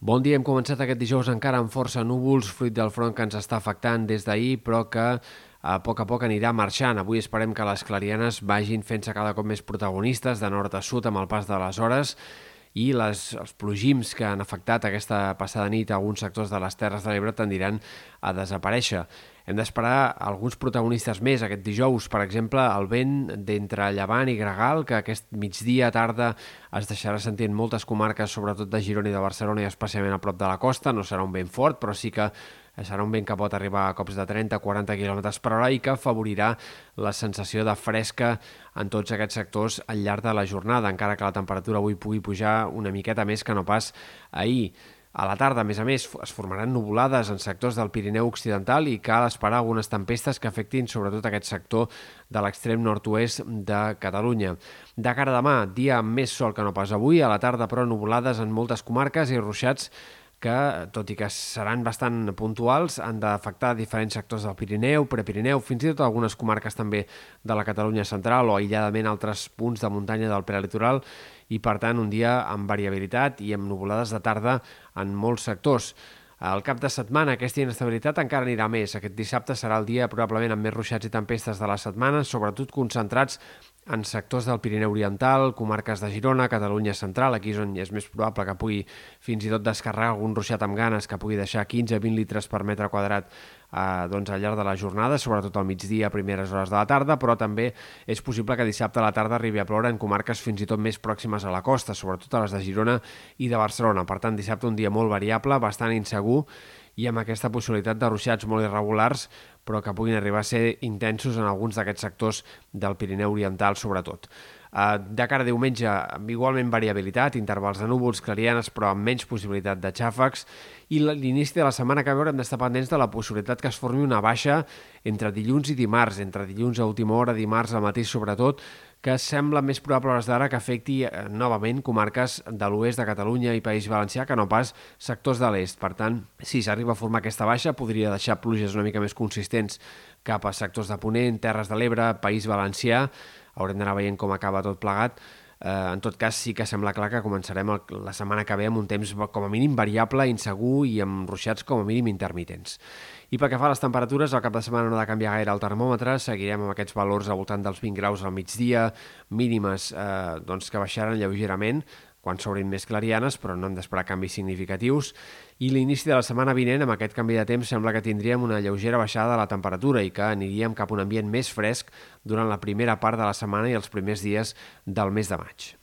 Bon dia, hem començat aquest dijous encara amb força núvols, fruit del front que ens està afectant des d'ahir, però que a poc a poc anirà marxant. Avui esperem que les clarianes vagin fent-se cada cop més protagonistes de nord a sud amb el pas de les hores i les, els plogims que han afectat aquesta passada nit a alguns sectors de les Terres de l'Ebre tendiran a desaparèixer. Hem d'esperar alguns protagonistes més aquest dijous, per exemple, el vent d'entre Llevant i Gregal, que aquest migdia tarda es deixarà sentir en moltes comarques, sobretot de Girona i de Barcelona i especialment a prop de la costa. No serà un vent fort, però sí que serà un vent que pot arribar a cops de 30-40 km per hora i que afavorirà la sensació de fresca en tots aquests sectors al llarg de la jornada, encara que la temperatura avui pugui pujar una miqueta més que no pas ahir. A la tarda, a més a més, es formaran nuvolades en sectors del Pirineu Occidental i cal esperar algunes tempestes que afectin sobretot aquest sector de l'extrem nord-oest de Catalunya. De cara a demà, dia amb més sol que no pas avui, a la tarda però nuvolades en moltes comarques i ruixats que, tot i que seran bastant puntuals, han d'afectar diferents sectors del Pirineu, Prepirineu, fins i tot algunes comarques també de la Catalunya central o aïlladament altres punts de muntanya del prelitoral i, per tant, un dia amb variabilitat i amb nuvolades de tarda en molts sectors. Al cap de setmana aquesta inestabilitat encara anirà més. Aquest dissabte serà el dia probablement amb més ruixats i tempestes de la setmana, sobretot concentrats en sectors del Pirineu Oriental, comarques de Girona, Catalunya Central, aquí és on és més probable que pugui fins i tot descarregar algun ruixat amb ganes que pugui deixar 15-20 litres per metre quadrat eh, doncs al llarg de la jornada, sobretot al migdia, a primeres hores de la tarda, però també és possible que dissabte a la tarda arribi a ploure en comarques fins i tot més pròximes a la costa, sobretot a les de Girona i de Barcelona. Per tant, dissabte un dia molt variable, bastant insegur, i amb aquesta possibilitat de ruixats molt irregulars però que puguin arribar a ser intensos en alguns d'aquests sectors del Pirineu Oriental, sobretot. Eh, de cara a diumenge, amb igualment variabilitat, intervals de núvols, clarianes, però amb menys possibilitat de xàfecs, i l'inici de la setmana que veure hem d'estar pendents de la possibilitat que es formi una baixa entre dilluns i dimarts, entre dilluns a última hora, dimarts al matí sobretot, que sembla més probable a les d'ara que afecti eh, novament comarques de l'oest de Catalunya i País Valencià que no pas sectors de l'est. Per tant, si s'arriba a formar aquesta baixa, podria deixar pluges una mica més consistents cap a sectors de Ponent, Terres de l'Ebre, País Valencià. Haurem d'anar veient com acaba tot plegat. Eh, en tot cas, sí que sembla clar que començarem el, la setmana que ve amb un temps com a mínim variable, insegur i amb ruixats com a mínim intermitents. I pel que fa a les temperatures, el cap de setmana no ha de canviar gaire el termòmetre, seguirem amb aquests valors al voltant dels 20 graus al migdia, mínimes eh, doncs que baixaran lleugerament, quan s'obrin més clarianes, però no hem d'esperar canvis significatius. I l'inici de la setmana vinent, amb aquest canvi de temps, sembla que tindríem una lleugera baixada de la temperatura i que aniríem cap a un ambient més fresc durant la primera part de la setmana i els primers dies del mes de maig.